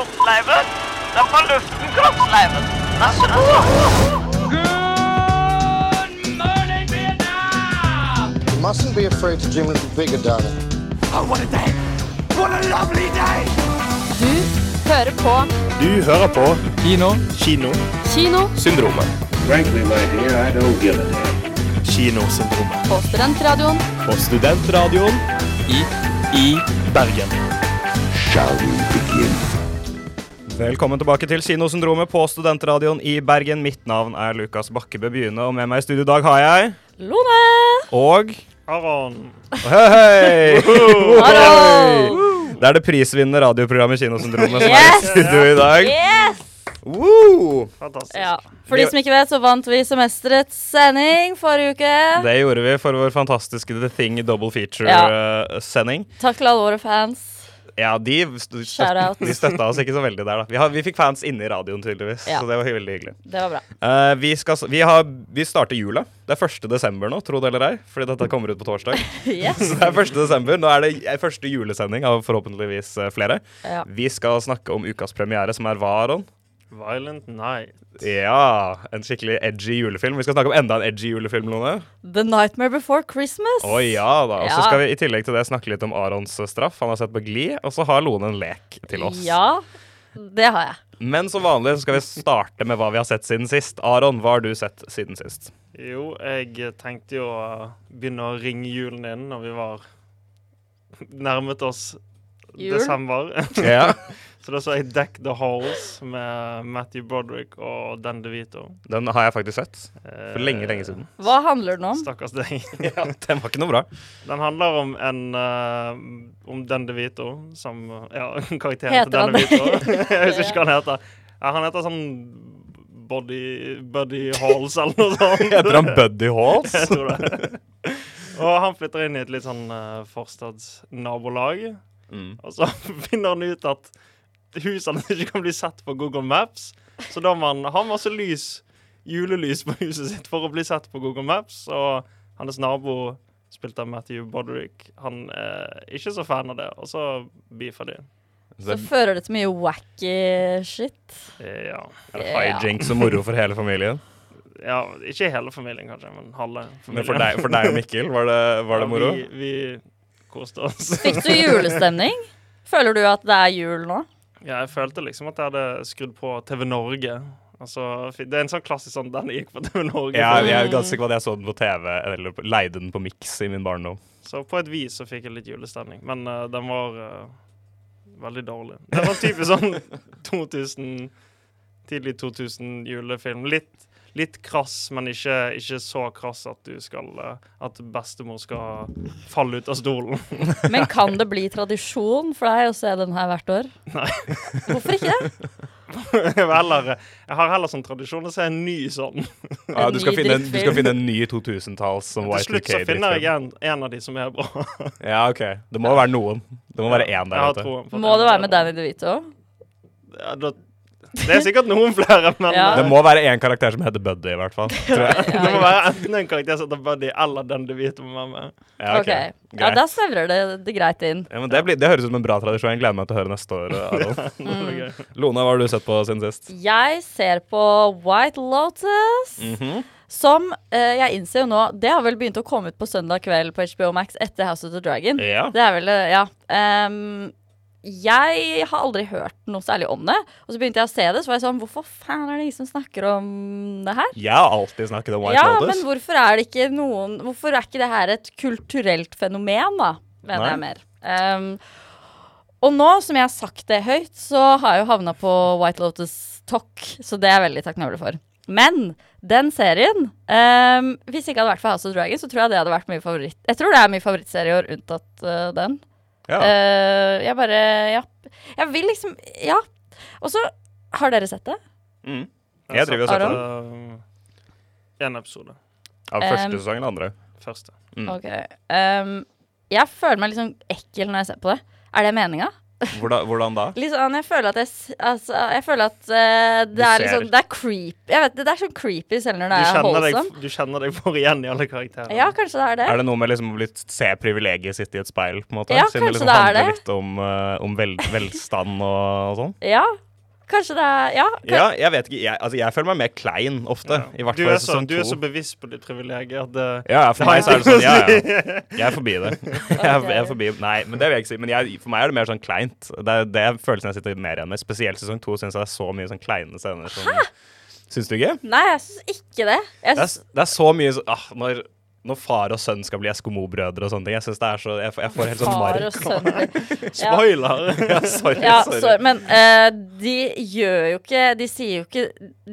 kroppsleiven. Det er på luften, kroppsleiven. Vær så god. You mustn't be afraid to dream a little bigger, darling. Du hører på Du hører på Kino. Kino. Kino Syndromet. Frankly, my dear, I don't give a damn. Kinosyndromet. på Studentradioen På studentradioen i, i Bergen. Shall we begin? Velkommen tilbake til Kinosyndromet på Studentradioen i Bergen. Mitt navn er Lukas Bakkebø Byene, og med meg i studio i dag har jeg Lone! Og Aron. Hei, hei! Hallo! Det er det prisvinnende radioprogrammet Kinosyndromet som er i studio i dag. Yes! Woo! Fantastisk. Ja. For de som ikke vet, så vant vi semesterets sending forrige uke. Det gjorde vi for vår fantastiske The Thing double feature-sending. Takk til alle våre fans. Ja, de, støt, de støtta oss ikke så veldig der, da. Vi, har, vi fikk fans inne i radioen, tydeligvis, Ja. så det var veldig hyggelig. Det var bra. Uh, vi, skal, vi, har, vi starter jula. Det er 1. desember nå, tro det eller ei, fordi dette kommer ut på torsdag. Yes. Så det er 1. desember. Nå er det første julesending av forhåpentligvis eh, flere. Ja. Vi skal snakke om ukas premiere, som er hva, Aron? Violent Night. Ja, en skikkelig edgy julefilm. Vi skal snakke om enda en edgy julefilm, Lone. The Nightmare Before Christmas. Å ja da. Og så Ja. skal vi i tillegg til det snakke litt om Arons straff. Han har sett på Gli, og så har Lone en lek til oss. Ja, det har jeg. Men som vanlig skal vi starte med hva vi har sett siden sist. Aron, hva har du sett siden sist? Jo, jeg tenkte jo å begynne å ringe julen inn når vi var nærmet oss Jul? desember. Ja, Så da så jeg Deck the Halls med Matthew Broderick og Dan DeVito. Den har jeg faktisk sett. Eh, For lenge, lenge siden. Hva handler den om? Stakkars deg. Ja, Den var ikke noe bra. Den handler om en uh, Om Dan DeVito, som Ja, karakteren Heter til Dan? DeVito. jeg husker ikke hva han heter. Ja, han heter sånn Body Buddy Halls eller noe sånt. Heter han Buddy Halls? Jeg tror det. Og han flytter inn i et litt sånn uh, forstadsnabolag. Mm. Og så finner han ut at husene ikke kan bli sett på Google Maps. Så da må han ha masse lys, julelys på huset sitt for å bli sett på Google Maps. Og hans nabo, spilt av Matthew Boderick, han er ikke så fan av det. Og så beefer de. Så fører det til mye wacky shit. Ja. Er det hijinks og moro for hele familien? ja. Ikke hele familien, kanskje, men halve familien. Men for deg, for deg og Mikkel, var det, var det Ja, moro? Vi, vi koste oss. Fikk du julestemning? Føler du at det er jul nå? Ja, jeg følte liksom at jeg hadde skrudd på TV Norge. Altså, det er en sånn klassisk sånn Den gikk på TV Norge. Ja, jeg er ganske sikker på at jeg så den på TV, eller leide den på Mix i min barndom. Så på et vis så fikk jeg litt julestemning. Men uh, den var uh, veldig dårlig. Det var typisk sånn 2000 Tidlig 2000 julefilm. Litt, litt krass, men ikke, ikke så krass at du skal eh, At bestemor skal falle ut av stolen. Men kan det bli tradisjon for deg å se den her hvert år? Nei. Hvorfor ikke det? jeg, heller, jeg har heller sånn tradisjon å se en ny sånn. Ja, du, skal ny finne, du skal finne en ny 2000-talls som Til slutt så finner jeg en, en av de som er bra. Ja, OK. Det må være noen. Det må være én der Må det være med. Danny DeVito? Ja, da, det er sikkert noen flere, men Ja. Det må være én karakter som heter Buddy, i hvert fall. Tror jeg. det må være enten en karakter som heter Buddy, eller den du vet om er. Ja, OK. okay. Ja, da snevrer det, det greit inn. Ja, men det, blir, det høres ut som en bra tradisjon. Jeg gleder meg til å høre neste år. Det. Lone, hva har du sett på siden sist? Jeg ser på White Lotus. Mhm. Som eh, jeg innser jo nå Det har vel begynt å komme ut på søndag kveld på HBO Max etter House of the Dragon. Ja. Det er vel eh, Ja. Ehm, jeg har aldri hørt noe særlig om det. Og så begynte jeg å se det, så var jeg sånn Hvorfor faen er det ingen som snakker om det her? Jeg har alltid snakket om White ja, Lotus. men hvorfor er det ikke noen Hvorfor er ikke det her et kulturelt fenomen, da? Mener Nei. jeg mer. Um, og nå som jeg har sagt det høyt, så har jeg jo havna på White Lotus Talk, så det er jeg veldig takknemlig for. Men den serien um, Hvis det ikke hadde vært for House of Dragon, så tror jeg det hadde vært min favoritt. Jeg tror det er min favorittserie i år, unntatt uh, den. Ja. Eh, jeg bare Ja. Jeg vil liksom Ja. Og så Har dere sett det? Mm. Jeg driver og ser på Aron? det. En episode. Av første Um, sesong eller andre. Første. Mm. Ok. Um, jeg føler meg litt sånn ekkel når jeg ser på det. Er det meninga? Hvordan, hvordan da? Litt sånn, jeg føler at jeg, altså, jeg føler at uh, det er liksom, Det er creepy. Jeg vet, det er sånn creepy selv når Du det er holdsom. du kjenner deg for igjen i alle karakterene. Ja, kanskje det er det. Er det noe med liksom å bli- se privilegiet sitt i et speil, på en måte? Ja, Siden kanskje liksom det er handler det. litt om, uh, om vel, velstand og, og sånn? Ja, kanskje det er Ja. kan- Ja, jeg vet ikke. Jeg, altså, jeg føler meg mer klein ofte. Ja. I hvert du, fall er så, du er så bevisst på ditt privilegium at det, Ja, ja, for meg så er det sånn Ja, ja. Jeg er forbi det. Jeg er, jeg er forbi Nei, men det vil jeg ikke si. Men jeg, for meg er det mer sånn kleint. Det er det følelsen jeg sitter mer igjen med. Spesielt sesong to syns jeg det er så mye sånn kleine scener. Hæ? syns du ikke? Nei, jeg syns ikke det. Jeg Det er, det er så mye sånn ah, når, når far og sønn skal bli Eskimo-brødre og sånne ting. Jeg synes det er så Jeg, får- jeg får helt sånn mark. Spoiler! Ja, sorry. Ja, sorry. sorry, men uh, de gjør jo ikke De sier jo ikke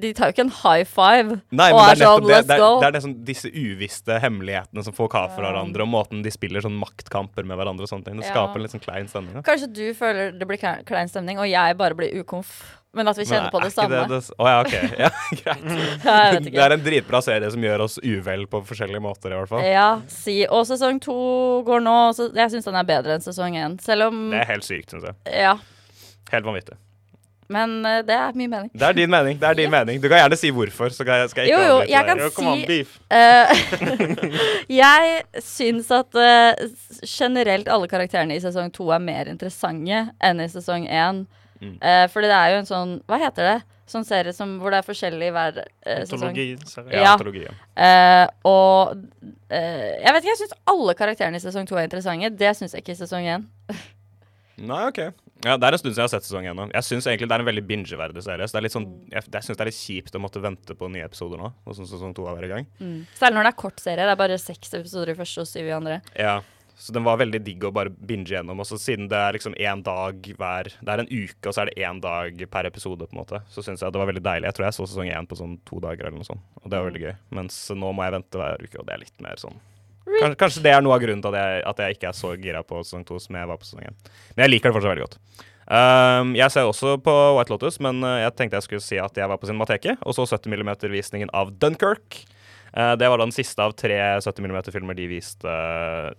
De tar jo ikke en high five Nei, og er det sånn det. Let's Det er, go. det er sånn, disse uvisste hemmelighetene som folk har for hverandre, og måten de spiller sånn maktkamper med hverandre og sånne ting. Det skaper en litt sånn klein stemning. Da. Kanskje du føler det blir klein stemning, og jeg bare blir ukomf. Men at vi kjenner på det samme. det- oh, ja, OK. Ja, greit. Det er en dritbra serie som gjør oss uvel på forskjellige måter, i hvert fall. Ja, si. Og sesong to går nå, så jeg syns den er bedre enn sesong én. Selv om Det er helt sykt, syns jeg. Ja. Helt vanvittig. Men uh, det er min mening. Det er din mening. det er din mening Du kan gjerne si hvorfor. Så skal jeg, skal jeg ikke jo, jo, jeg kan si- beef. Eh, jeg syns at uh, generelt alle karakterene i sesong to er mer interessante enn i sesong én. Mm. Uh, fordi det er jo en sånn Hva heter det? Sånn serie som, hvor det er forskjellig hver uh, sesong. Antologi. Ja, Ja. antologi, ja. Eh, og eh, Jeg vet ikke, jeg syns alle karakterene i sesong to er interessante. Det syns jeg ikke i sesong én. Nei, ok. Ja, Det er en stund siden jeg har sett sesong én. nå. Jeg syns egentlig det er en veldig bingeverdig serie. Så det er litt sånn, jeg, jeg synes det er litt kjipt å måtte vente på nye episoder nå. Og sånn sesong to er i gang. Særlig når det er kort serie. Det er bare seks episoder i første og syv i andre. Ja, Så den var veldig digg å bare binge gjennom. Og så siden det er liksom én dag hver Det er en uke, og så er det én dag per episode, på en måte. Så syns jeg det var veldig deilig. Jeg tror jeg så sesong én på sånn to dager eller noe sånt. Og det var veldig gøy. Mens nå må jeg vente hver uke, og det er litt mer sånn Kanskje, kanskje det er noe av grunnen til at jeg, at jeg ikke er så gira på sesong to som jeg var på sesong én. Men jeg liker det fortsatt veldig godt. Um, jeg ser også på White Lotus, men uh, jeg tenkte jeg skulle si at jeg var på Cinemateket og så 70 mm-visningen av Dunkerque. Uh, det var da den siste av tre 70 mm-filmer de viste uh,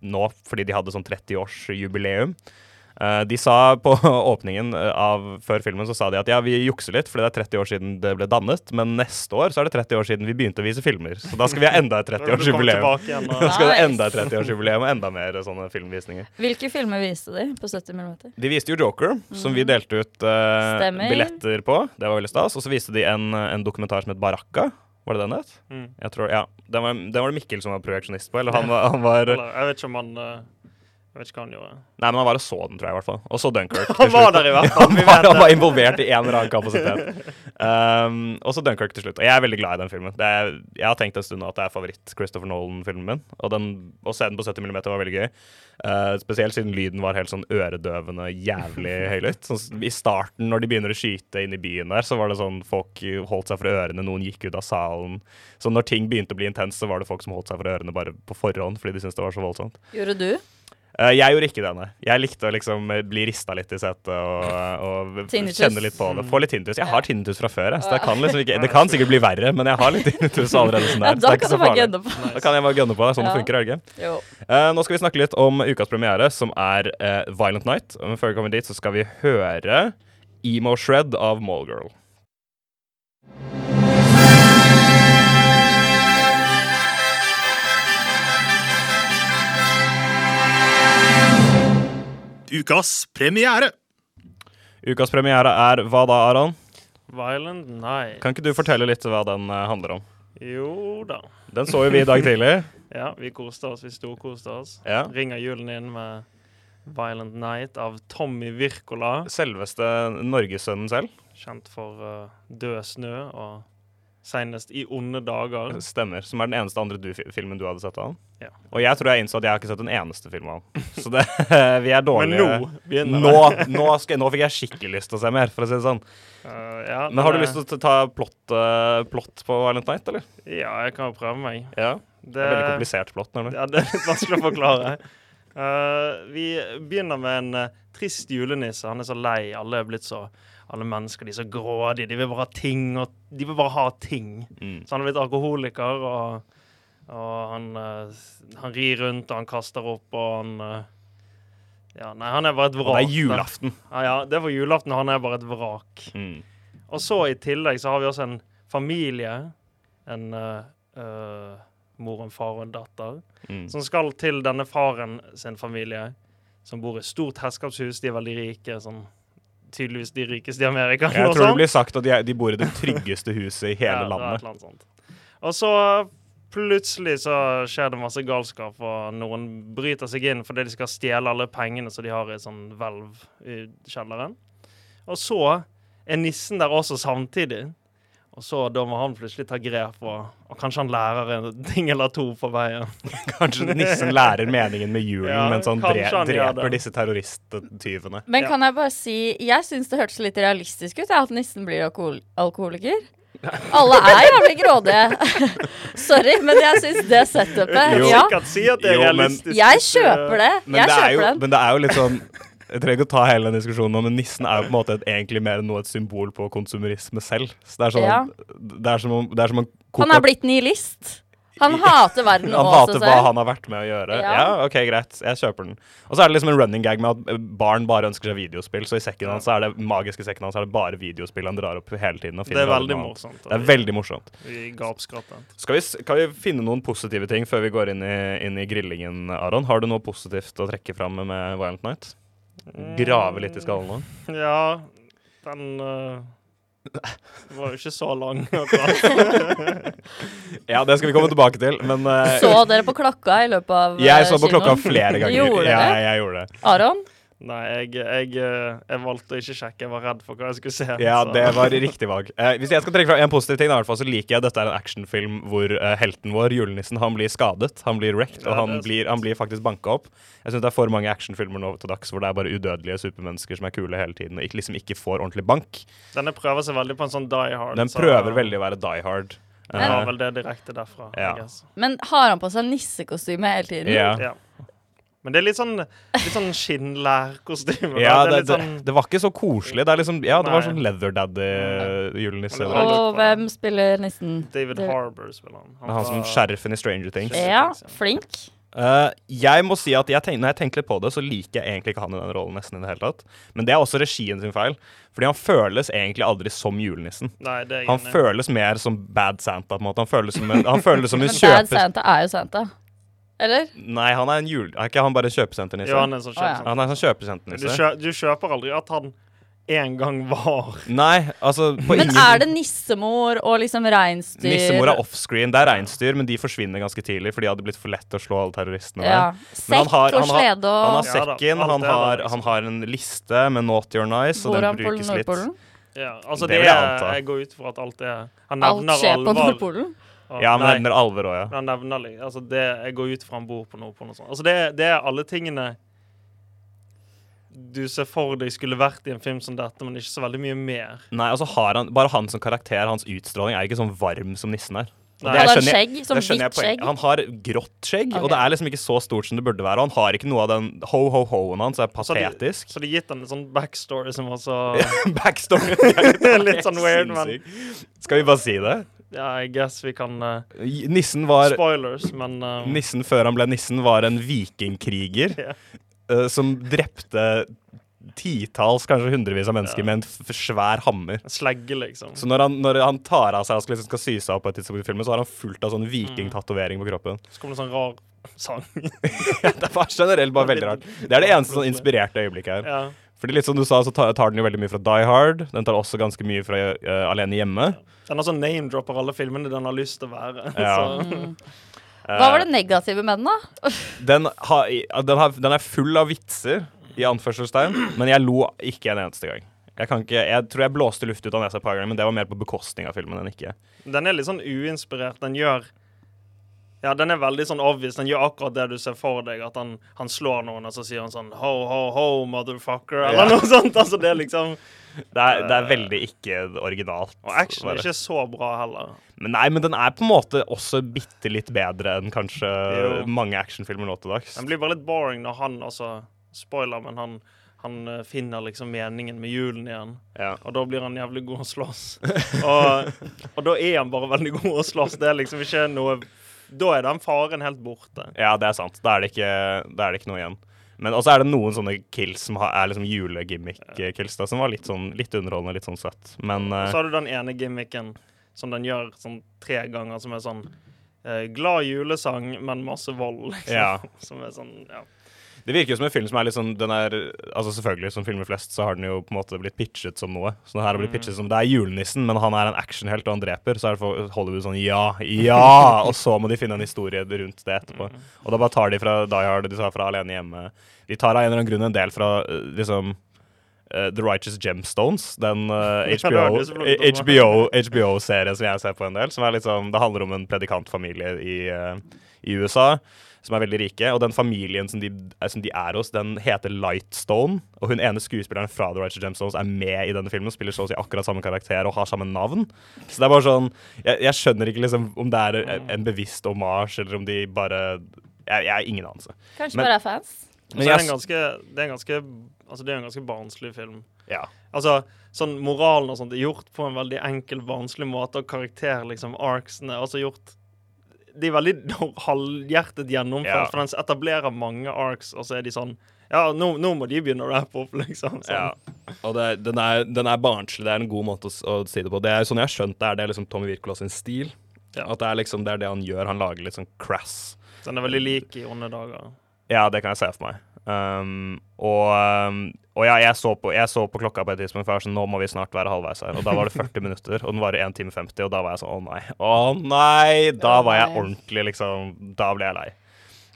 nå, fordi de hadde sånn 30-årsjubileum. Uh, de sa på åpningen av før filmen så sa de at ja, vi jukser litt, fordi det er 30 år siden det ble dannet, men neste år så er det 30 år siden vi begynte å vise filmer. Så da skal vi ha enda et 30-årsjubileum. Da og- skal det Nice. enda et 30-årsjubileum og enda mer sånne filmvisninger. Hvilke filmer viste de på 70 mm? De viste jo Joker, som vi delte ut uh, billetter på. Det var veldig stas. Og så viste de en, en dokumentar som het Baracca. Var det den het? Mm. Jeg tror, ja. Den var, den var det Mikkel som var projeksjonist på. Eller han var, han var jeg vet ikke om han eh, Jeg vet ikke hva han gjorde. Nei, men han var og så den, tror jeg i hvert fall. Og så Dunkerque. Han til var slutt. der i hvert fall. Han Vi var, vet han var det. involvert i en eller annen kapasitet. Um, og så Dunkerque til slutt. Og jeg er veldig glad i den filmen. Det er, jeg har tenkt en stund nå at det er favoritt-Christopher Nolan-filmen min. Og den, å se den på 70 mm var veldig gøy. Uh, spesielt siden lyden var helt sånn øredøvende jævlig høylytt. Sånn, I starten, når de begynner å skyte inn i byen der, så var det sånn folk holdt seg for ørene, noen gikk ut av salen. Så når ting begynte å bli intense, så var det folk som holdt seg for ørene bare på forhånd fordi de syntes det var så voldsomt. Gjorde du? Eh, jeg gjorde ikke det, nei. Jeg likte å liksom eh, bli rista litt i setet og, og kjenne litt på det. Få litt tinnitus. Jeg har tinnitus fra før, så det kan, liksom ikke, det kan sikkert bli verre, men jeg har litt tinnitus allerede. Sånn Ja, der, så da det er ikke kan så farlig. Da kan jeg bare gønne på. Det sånn Ja. funker, er det ikke? Eh, nå skal vi snakke litt om ukas premiere, som er uh, Violent Night. Men før vi kommer dit, så skal vi høre Emo Shred av Mallgirl. Ukas premiere. Ukas premiere er hva da, Aron? Violent Night. Kan ikke du fortelle litt hva den eh, handler om? Jo da. Den så jo vi i dag tidlig. Ja, vi koste oss. Vi storkoste oss. Ja. Ringer julen inn med Violent Night av Tommy Wirkola. Selveste norgessønnen selv. Kjent for uh, Død snø og senest I onde dager. Stemmer. Som er den eneste andre du filmen du hadde sett av han. Ja. Og jeg tror jeg innså at jeg har ikke sett en eneste film av han. Så det, vi er dårlige. Men nå begynner nå, nå, skal, nå fikk jeg skikkelig lyst til å se mer, for å si det sånn. Uh, ja, Men har du lyst til å ta plott, uh, plott på Violent Night, eller? Ja, jeg kan jo prøve meg. Ja. Det, Det er veldig komplisert plott. nemlig. Ja, det er litt vanskelig å forklare. Uh, vi begynner med en trist julenisse. Han er så lei. Alle er blitt så Alle mennesker de er så grådige. De vil bare ha ting, og de vil bare ha ting. Mm. Så han er blitt alkoholiker, og, og han, eh, han rir rundt, og han kaster opp, og han eh, Ja, nei, han er bare et Og vrak. det er julaften. Ja, ja, det var julaften, og han er bare et vrak. Mm. Og så i tillegg så har vi også en familie, en uh, uh, mor, en far og en datter, Mm. som skal til denne faren sin familie, som bor i stort herskapshus. De er veldig rike, sånn tydeligvis de rikeste i Amerika. Jeg tror det sånn. blir sagt at de, de bor i det tryggeste huset i hele Ja, det et landet. sånt. Og så plutselig så skjer det masse galskap, og noen bryter seg inn fordi de skal stjele alle pengene som de har i et sånn hvelv i kjelleren. Og så er nissen der også samtidig. Og så da må han plutselig ta grep, og, og kanskje han lærer en ting eller to på veien. Kanskje nissen lærer meningen med julen Ja, mens han dre han dreper disse terroristtyvene. Men Ja. kan jeg bare si Jeg syns det hørtes litt realistisk ut, at nissen blir alkohol alkoholiker. Alle er jævlig grådige. Sorry, men jeg syns det setupet Jo. Ja, det Jo, men- jeg kjøper det. Men Jeg det, er kjøper jo, den. men det er jo litt sånn Jeg trenger ikke å ta hele den diskusjonen nå, men nissen er jo på en måte et, egentlig mer enn noe et symbol på konsumerisme selv. Så det er sånn Ja. Det er som om, det er som om Han er blitt nihilist. Han hater verden Han og hater seg hva selv. han har vært med å gjøre. Ja. Ja. OK, greit. Jeg kjøper den. Og så er det liksom en running gag med at eh, barn bare ønsker seg videospill, så i sekken hans så er det magiske sekken hans er det bare videospill han drar opp hele tiden. Og Det finner er aldri veldig noe annet. morsomt. Det er veldig morsomt. Vi gapskratter. Skal vi, s- kan vi finne noen positive ting før vi går inn i, inn i grillingen, Aron? Har du noe positivt å trekke fram med Violent Night? Grave litt i skallen nå? Ja, den uh, var jo ikke så lang. Ja, det skal vi komme tilbake til, men uh, Så dere på klokka i løpet av jeg eh, så på klokka flere ganger. Gjorde ja, jeg det. Aron? Nei, jeg, jeg, øh, jeg valgte å ikke sjekke. Jeg var redd for hva jeg skulle se. Ja, så- det var riktig valg. Eh, hvis jeg skal trekke fra en positiv ting, da, i hvert fall, så liker jeg at dette er en actionfilm hvor eh, helten vår, julenissen, han blir skadet. Han blir wrecked, Ja, og han blir, han blir faktisk banka opp. Jeg syns det er for mange actionfilmer nå til dags hvor det er bare udødelige supermennesker som er kule hele tiden, og ikke, liksom ikke får ordentlig bank. Denne prøver seg veldig på en sånn Die Hard. Den så- prøver veldig å være die hard. Den Eh, har vel det direkte derfra. Ja. Men har han på seg nissekostyme hele tiden? ja. Ja. Men det er litt sånn, litt sånn skinnlærkostyme. Ja, det det, er litt sånn det var ikke så koselig. Det er liksom, ja, det var sånn leather daddy-julenisse. Og hvem spiller nissen? David Harbour spiller han. Han, han som var- sheriffen i Stranger Things. Ja, flink. Uh, jeg må si at jeg tenk, Når jeg tenker litt på det, så liker jeg egentlig ikke han i den rollen nesten i det hele tatt. Men det er også regien sin feil. Fordi han føles egentlig aldri som julenissen. Nei, det er Han føles mer som Bad Santa, på en måte. Han føles som en, han føles som en Men Bad. Santa er jo Santa. Eller? Nei, han er en jul... Er ikke han bare kjøpesenternisse? Ja, han er en sånn kjøpsenter. Han er en sånn Du, kjøpesenternisse. kjø, du kjøper aldri at han en gang var Nei, altså på Men ingen er det nissemor og liksom reinsdyr? Nissemor er offscreen. Det er reinsdyr, men de forsvinner ganske tidlig, for de hadde blitt for lett å slå alle terroristene Ja. Sekk han har- og han og slede Han har og Ja da, han har, han har en liste med Naughty or Nice, og Bor den han på brukes litt. Ja, altså Det det, vil jeg anta. jeg går ut fra at alt er Han Alt nevner skjer på alvor. Nordpolen? Og- Ja, han nei, nevner alver òg, ja. han nevner litt. Altså det, jeg går ut fra han bor på noe. på noe sånt. Altså det, det er alle tingene du ser for deg skulle vært i en film som dette, men ikke så veldig mye mer. Nei, altså har han, Bare han som karakter, hans utstråling, er ikke sånn varm som nissen er. Nei. det han har skjegg? Som det jeg hvitt skjegg? Han har grått skjegg, og det er liksom ikke så stort som det burde være. Og han har ikke noe av den ho-ho-hoen hans, er Så de- patetisk. Så de gitt han en sånn backstory som også Backstory. Litt sånn weird, men Skal vi bare si det? Ja, I guess vi kan uh, Nissen var Spoilers, men uh, Nissen før han ble nissen, var en vikingkriger yeah. uh, som drepte titalls, kanskje hundrevis av mennesker Ja. med en svær hammer. slegge, liksom. Så når han, når han tar av seg og skal, liksom, skal sy seg opp på et tidspunkt i filmen, så har han fullt av sånn vikingtatovering på kroppen. Så kommer det en sånn rar sang. det var generelt bare veldig rart. Det er det eneste sånn inspirerte øyeblikket her. ja. Fordi litt som du sa, så tar, tar den jo veldig mye fra Die Hard. Den tar også ganske mye fra uh, Alene hjemme. Den sånn name-dropper alle filmene den har lyst til å være. Ja. Så, Hva var det negative med den, da? Den, har, den, har, den er full av vitser, i anførselstegn, men jeg lo ikke en eneste gang. Jeg, kan ikke, jeg tror jeg blåste luft ut av nesa et par ganger, men det var mer på bekostning av filmen enn ikke. den er litt sånn uinspirert. Den gjør Ja, den er veldig sånn obvious. Den gjør akkurat det du ser for deg. At han, han slår noen, og så sier han sånn ho, ho, ho, motherfucker, eller Ja. noe sånt. Altså, det er liksom Det er, det er veldig ikke originalt. Og action er ikke så bra heller. Men nei, men den er på en måte også bitte litt bedre enn kanskje Jo. mange actionfilmer nå til dags. Den blir bare litt boring når han også Spoiler, men han, han eh, finner liksom meningen med julen igjen. Ja. Og da blir han jævlig god å slåss. og, og da er han bare veldig god å slåss. Det er liksom ikke noe Da er den faren helt borte. ja, det er sant. Da er det ikke, er det ikke noe igjen. Men også er det noen sånne kills som er liksom julegimmick-kills, da, som var litt sånn litt underholdende, litt sånn søtt. Men eh, så har du den ene gimmicken som den gjør sånn tre ganger, som er sånn uh, glad julesang, men masse vold, liksom. Ja. Som er sånn, ja. Det virker jo som en film som er litt sånn den er, altså Selvfølgelig, som filmer flest, så har den jo på en måte blitt pitchet som noe. Så den her har blitt pitchet som det er julenissen, men han er en actionhelt og han dreper. Så er det for Hollywood sånn ja, ja! Og så må de finne en historie rundt det etterpå. Og da bare tar de fra Die Hard, de tar fra Alene hjemme. De tar av en eller annen grunn en del fra eh, liksom Uh, The Righteous Gemstones, den uh, HBO på HBO HBO-serien som jeg ser på en del. Som er sånn, Det handler om en predikantfamilie i, uh, i USA som er veldig rike. Og den familien som de, eh, som de er hos, den heter Lightstone. Og hun ene skuespilleren fra The Righteous Gemstones er med i denne filmen og spiller så å si akkurat samme karakter og har samme navn. Så det er bare sånn Jeg, jeg skjønner ikke liksom om det er en, bevisst hommage, eller om de bare Jeg, jeg har ingen anelse. Kanskje Men- bare er fans? Men jeg, er det en ganske, det er en ganske Altså, det er en ganske barnslig film. Ja. Altså, sånn moralen og sånt er gjort på en veldig enkel, barnslig måte, og karakter, liksom, arcsene er også gjort De er veldig halvhjertet gjennomført, Ja. for den etablerer mange arcs, og så er de sånn Ja, nå, nå må de begynne å rappe opp, liksom. Sånn. Ja. Og det, den, er, den er barnslig. Det er en god måte å, å si det på. Det er sånn jeg har skjønt det, er det liksom Tommy Wirkola sin stil. Ja. At det er liksom det er det han gjør. Han lager litt sånn crass. Så den er veldig lik i onde dager. Ja, det kan jeg se for meg. Um, og, um, og ja, jeg så, på, jeg så på klokka på et tidspunkt, for jeg var sånn, nå må vi snart være halvveis her. Og da var det 40 minutter, og den varer 1 time 50, og da var jeg sånn, å nei. Å nei! Da var jeg ordentlig, liksom Da ble jeg lei.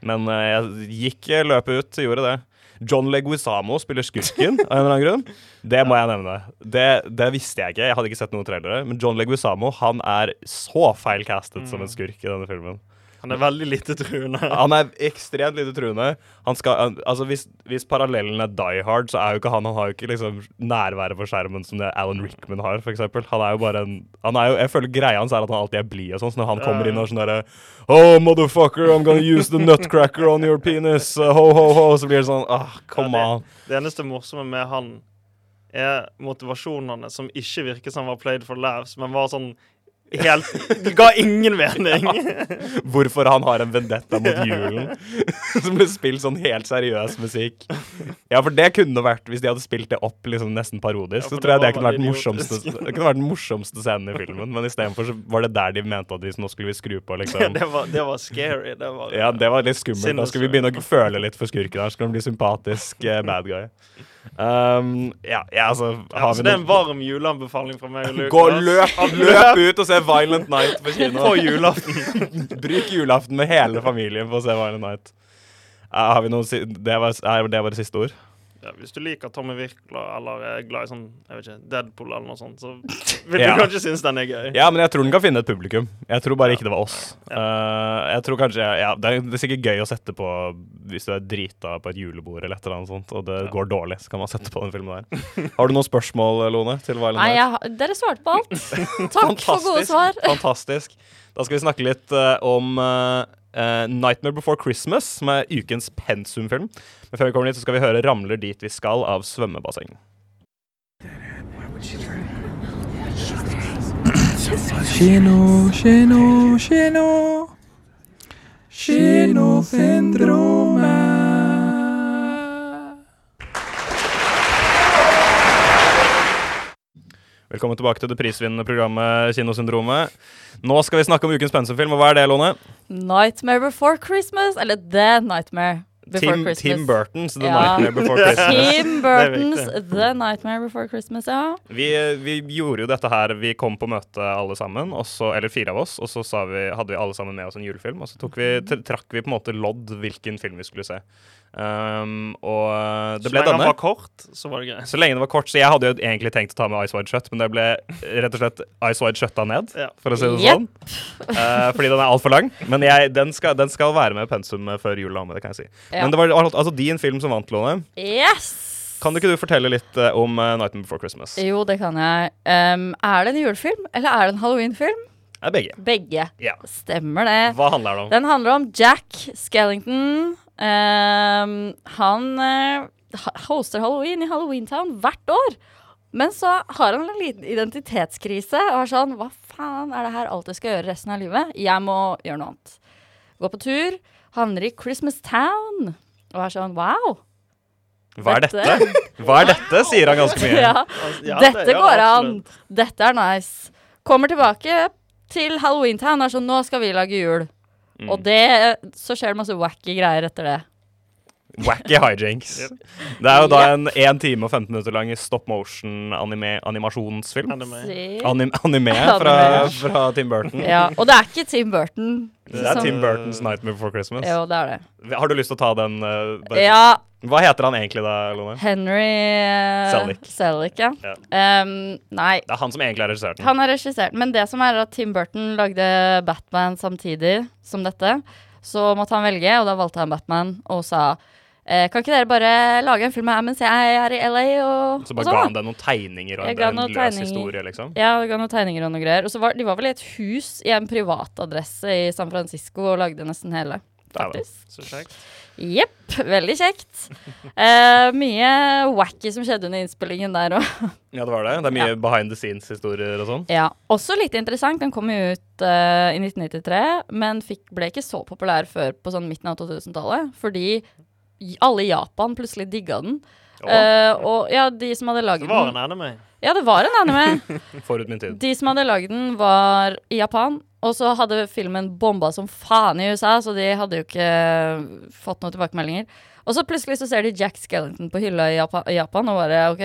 Men uh, jeg gikk eh, løpet ut, gjorde det. John Leguizamo spiller skurken av en eller annen grunn. Det må jeg nevne. Det, det visste jeg ikke. Jeg hadde ikke sett noen trailere. Men John Leguizamo han er så feilcastet som en skurk i denne filmen. Han er veldig lite truende. Han er ekstremt lite truende. Han skal, altså hvis, hvis parallellen er Die Hard, så er jo ikke han Han har jo ikke liksom nærværet på skjermen som det Alan Rickman har, eksempel. Han er jo bare en han jo, Jeg føler greia hans er at han alltid er blid og sånn. Så når han kommer inn og sånn derre Oh, motherfucker, I'm gonna use the nutcracker on your penis. Uh, ho, ho, ho. Så blir det sånn ah, come Ja, on. Det eneste morsomme med han er motivasjonene som ikke virker som var played for laughs, men var sånn helt Det ga ingen mening. Hvorfor han har en vendetta mot julen. som blir spilt sånn helt seriøs musikk. Ja, for det kunne vært Hvis de hadde spilt det opp liksom nesten parodisk, Ja, så tror jeg det det kunne vært den morsomste, det kunne vært den morsomste scenen i filmen. Men istedenfor så var det der de mente at de, nå skulle vi skru på, liksom. det, var, det var scary. Det var, Ja, det var litt skummelt. Da skulle vi begynne å føle litt for skurken her. Skulle han bli sympatisk eh, bad guy. Um, ja, ja, altså Ja, har altså, vi det er en varm juleanbefaling fra meg og Lukas. Gå løp, løp ut og se Violent Night på kino. På julaften. Bruk julaften med hele familien for å se Violent Night. Uh, har vi noen si det, var, er det siste ord? Ja, hvis du liker Tommy Wirkola eller er glad i sånn jeg vet ikke, Deadpool eller noe sånt, så vil Ja. du kanskje synes den er gøy. Ja, men jeg tror den kan finne et publikum. Jeg tror bare ikke det var oss. Eh, jeg tror kanskje, ja, det, er, det er sikkert gøy å sette på hvis du er drita på et julebord eller et eller annet sånt, og det går dårlig, så kan man sette på den filmen der. Har du noen spørsmål, Lone, til Violent Nei, jeg, dere svarte på alt. Takk for gode svar. Fantastisk. Da skal vi snakke litt uh, om eh, eh, 'Nightmare Before Christmas', som er ukens pensumfilm. Men før vi kommer dit, så skal vi høre 'Ramler dit vi skal' av Svømmebasseng. Kino, kino, kino. Kinosyndromet. Velkommen tilbake til det prisvinnende programmet Kinosyndromet. Nå skal vi snakke om ukens pensumfilm, og hva er det, Lone? Nightmare Before Christmas, eller The Nightmare Before Tim, Christmas. Tim Burtons The Ja. Nightmare Before Christmas. Tim Burtons. The Nightmare Before Christmas, ja. Vi, vi gjorde jo dette her Vi kom på møte alle sammen, så, eller fire av oss, og så sa vi, hadde vi alle sammen med oss en julefilm. Og så vi, trakk vi på en måte lodd hvilken film vi skulle se. Um, og uh, det Så ble lenge den var kort, så var det greit. Så lenge den var kort, så jeg hadde jo egentlig tenkt å ta med Ice Wide Shut, men det ble rett og slett Ice Wide Shutta ned, Ja. for å si det sånn. Yep. uh, fordi den er altfor lang. Men jeg, den, skal, den skal være med pensum før jul, da, det kan jeg si. Ja. Men det var altså din film som vant, Lone. Yes! Kan du ikke du fortelle litt uh, om uh, 'Nightmare Before Christmas'? Jo, det kan jeg. Um, er det en julefilm, eller er det en halloweenfilm? Begge. Begge. Ja. Stemmer det. Hva handler det om? Den handler om Jack Skellington. Ehm, han eh, hoster halloween i Halloweentown hvert år. Men så har han en liten identitetskrise og er sånn Hva faen er det her alt jeg skal gjøre resten av livet? Jeg må gjøre noe annet. Gå på tur, havner i Christmas Town og er sånn Wow, Hva er dette? Hva er dette, sier han ganske mye. Ja, Ja, det dette går an. Dette er nice. Kommer tilbake til Halloween Town. Er sånn, nå skal vi lage jul. Mm. Og det, så skjer det masse wacky greier etter det. Wacky hijinks. Det er jo da en 1 time og 15 minutter lang stop motion-animasjonsfilm. Anime. Anim anime fra, fra Tim Burton. Ja, og det er ikke Tim Burton. Det er Tim Burtons 'Nightmare Before Christmas'. Jo, det er det. Har du lyst til å ta den? Uh, Ja, Hva heter han egentlig da, Lone? Henry uh, Selick. Selick, ja. Ja. Ehm, nei, Det er han som egentlig har regissert den. han har regissert. Men det som er at Tim Burton lagde Batman samtidig som dette. Så måtte han velge, og da valgte han Batman og sa eh, Kan ikke dere bare lage en film av mens jeg er i LA? Og, Så og bare sånn, ga han deg noen tegninger og en, løs tegninger. historie, liksom? Ja, det ga noen tegninger og noe greier. Og så var de var vel i et hus i en privatadresse i San Francisco og lagde nesten hele. Faktisk. Så kjekt. Jepp. Veldig kjekt. Eh, mye wacky som skjedde under innspillingen der òg. Ja, det var det. Det er mye behind the scenes-historier og sånn. Ja. Også litt interessant. Den kom jo ut uh, i 1993, men fikk, ble ikke så populær før på sånn midten av 2000-tallet. Fordi alle i Japan plutselig digga den. Uh, og ja, de som hadde Det var en anime. Ja, det var en anime. Forut min tid. De som hadde lagd den, var i Japan. Og så hadde filmen bomba som faen i USA, så de hadde jo ikke fått noen tilbakemeldinger. Og så plutselig så ser de Jack Skellington på hylla i Japan, i Japan og bare OK,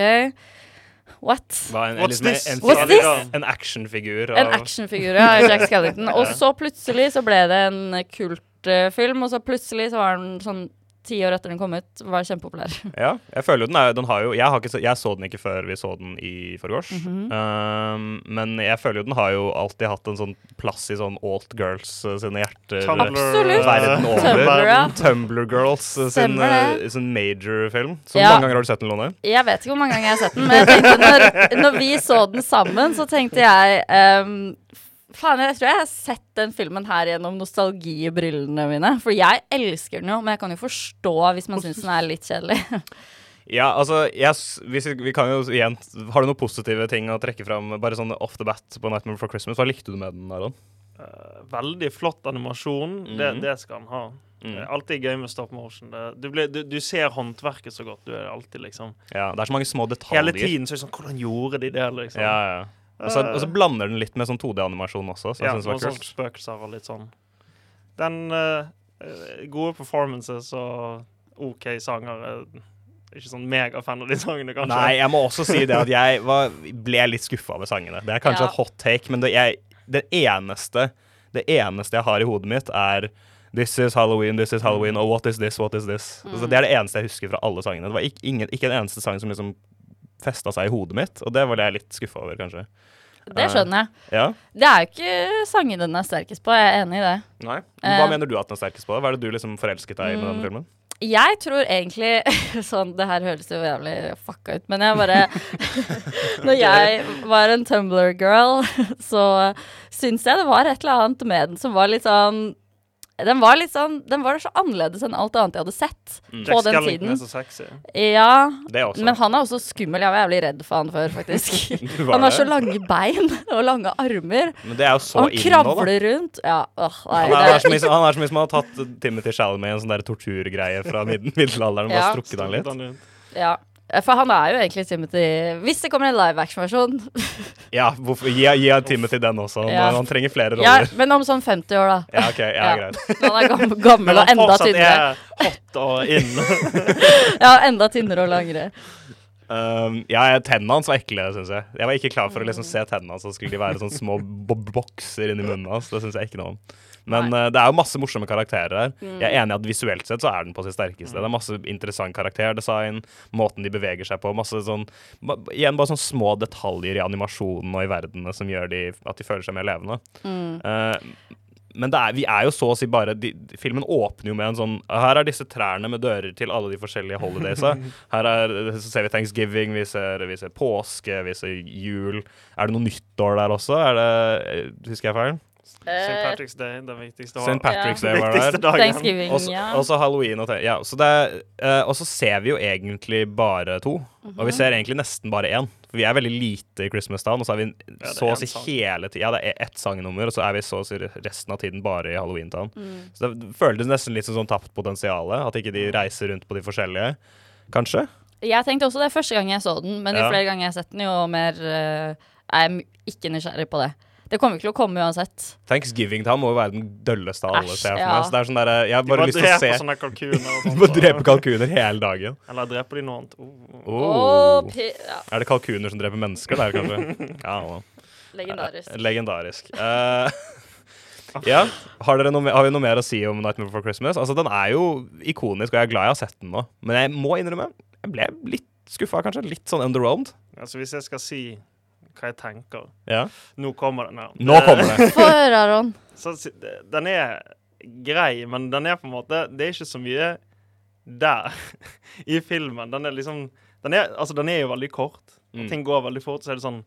what? En, What's en, this? en, What's this? en actionfigur. En actionfigur ja. Jack Skellington. Og så plutselig så ble det en kultfilm, og så plutselig så var den sånn ti år etter den kom ut, var kjempepopulær. Ja, jeg føler jo den er den har jo jeg, har ikke, jeg så den ikke før vi så den i forgårs. Mhm. um, men jeg føler jo den har jo alltid hatt en sånn plass i sånn alt girls uh, sine hjerter. Tumblr, Absolutt. Verden over. Tumblr, ja. Tumblr Girls uh, sin, uh, sin major-film. Så Ja. mange ganger har du sett den, Lone? Jeg vet ikke hvor mange ganger jeg har sett den, men jeg tenkte når, når vi så den sammen, så tenkte jeg ehm, Faen, jeg tror jeg har sett den filmen her gjennom nostalgibrillene mine. For jeg elsker den jo, men jeg kan jo forstå hvis man syns den er litt kjedelig. Ja, altså yes, hvis vi, vi kan jo igjen Har du noen positive ting å trekke fram? Bare sånn off the bat på Nightmare Before Christmas. Hva likte du med den, Aron? Uh, veldig flott animasjon. det, Mhm. det skal han ha. Mm. Det er alltid gøy med stop motion. Det, du, blir- du, du ser håndverket så godt. Du er alltid liksom Ja, det er så mange små detaljer. Hele tiden så er det sånn Hvordan gjorde de det, liksom? Ja, ja. Og så, og så blander den litt med sånn 2D-animasjon også, så jeg ja, synes det var sånn kult. spøkelser og litt sånn. Den eh, eh, Gode performances og OK sanger. er ikke sånn megafan av de sangene, kanskje. Nei, jeg må også si det at jeg var, ble litt skuffa over sangene. Det er kanskje Ja. et hot take, men det, jeg, det, eneste, det eneste jeg har i hodet mitt, er This is Halloween, this is Halloween, og what is this, what is this. Mm. Altså, det er det eneste jeg husker fra alle sangene. Det var ikke, ingen, ikke en eneste sang som liksom festa seg i hodet mitt, og det var jeg litt skuffa over, kanskje. Det skjønner jeg. Ja? Det er jo ikke sangene den er sterkest på, jeg er enig i det. Nei. Men Hva uh, mener du at den er sterkest på? Hva er det du liksom forelsket deg i med Mm. filmen? Jeg tror egentlig Sånn, det her høres jo jævlig fucka ut, men jeg bare Når jeg var en Tumblr-girl, så syns jeg det var et eller annet med den som var litt sånn den var litt sånn Den var så annerledes enn alt annet jeg hadde sett på Mm. Jack den Skellington tiden. er så sexy. Ja, Det også. men han er også skummel. Jeg var jævlig redd for han før, faktisk. Han har så lange bein og lange armer. Men det er jo så Og han kravler nå, da. rundt. Ja, åh, nei, Han er, det- han er som hvis som har tatt Timothy Chalamet i en sånn der torturgreie fra middelalderen og bare Ja. strukket han litt. Ja. For han er jo egentlig Timothy Hvis det kommer en live action-versjon Ja, hvorfor, gi, gi Timothy den også. Ja. han trenger flere roller. Ja, men om sånn 50 år, da. Ja, OK. Ja, Ja. greit. Han er gammel, gammel og Men han enda fortsatt tynnere. er hot og in. Ja, enda tynnere og langere. Um, ja, tennene hans var ekle, syns jeg. Jeg var ikke klar for å liksom se tennene hans, så skulle de være sånne små bokser inni munnen hans. Det syns jeg ikke noe om. Men uh, det er jo masse morsomme karakterer her. Jeg er enig i at visuelt sett så er den på sitt sterkeste. Det er masse interessant karakterdesign, måten de beveger seg på, masse sånn Igjen bare sånne små detaljer i animasjonen og i verdenene som gjør de, at de føler seg mer levende. Uh, men det er, vi er jo så å si bare de, Filmen åpner jo med en sånn Her er disse trærne med dører til alle de forskjellige holidaysa. Her er, så ser vi thanksgiving, vi ser, vi ser påske, vi ser jul. Er det noe nyttår der også? Er det, Husker jeg feil? St. Patrick's Day, den viktigste St. Patrick's Day var der. Thanksgiving, ja. også halloween og te- ja, så det eh, Og så ser vi jo egentlig bare to. Og vi ser egentlig nesten bare én. For vi er veldig lite i Christmas Town, og så er vi ja, er så å si hele tiden Ja, det er ett sangnummer, og så er vi så å si resten av tiden bare i Halloween Town. Mm. Så det føltes nesten litt som sånn tapt potensial. At ikke de reiser rundt på de forskjellige. Kanskje? Jeg tenkte også det første gang jeg så den, men jo Ja. flere ganger jeg har sett den, jo mer uh, er jeg ikke nysgjerrig på det. Det kommer ikke til å komme uansett. Thanksgiving Town må jo være den dølleste av alle. Æsj, ser jeg for ja. meg. Så det er sånn der, jeg har bare lyst til å se sånne kalkuner og sånt. Bare drepe kalkuner hele dagen. Eller dreper de noe annet. Oh. Oh. Åh, pi- ja, Er det kalkuner som dreper mennesker der, kanskje? Ja, legendarisk. Legendarisk. Eh, ja, har, dere noe, me- har vi noe mer å si om Nightmare Before Christmas? Altså, Den er jo ikonisk, og jeg er glad jeg har sett den nå. Men jeg må innrømme, jeg ble litt skuffa, kanskje. Litt sånn underwhelmed. Altså, hvis jeg skal si hva jeg tenker Ja. Nå kommer den her. Nå kommer det. Få høre, Aron. Så, den er grei, men den er på en måte Det er ikke så mye der i filmen. Den er liksom Den er, altså, den er jo veldig kort. Mm. ting går veldig fort. Så er det sånn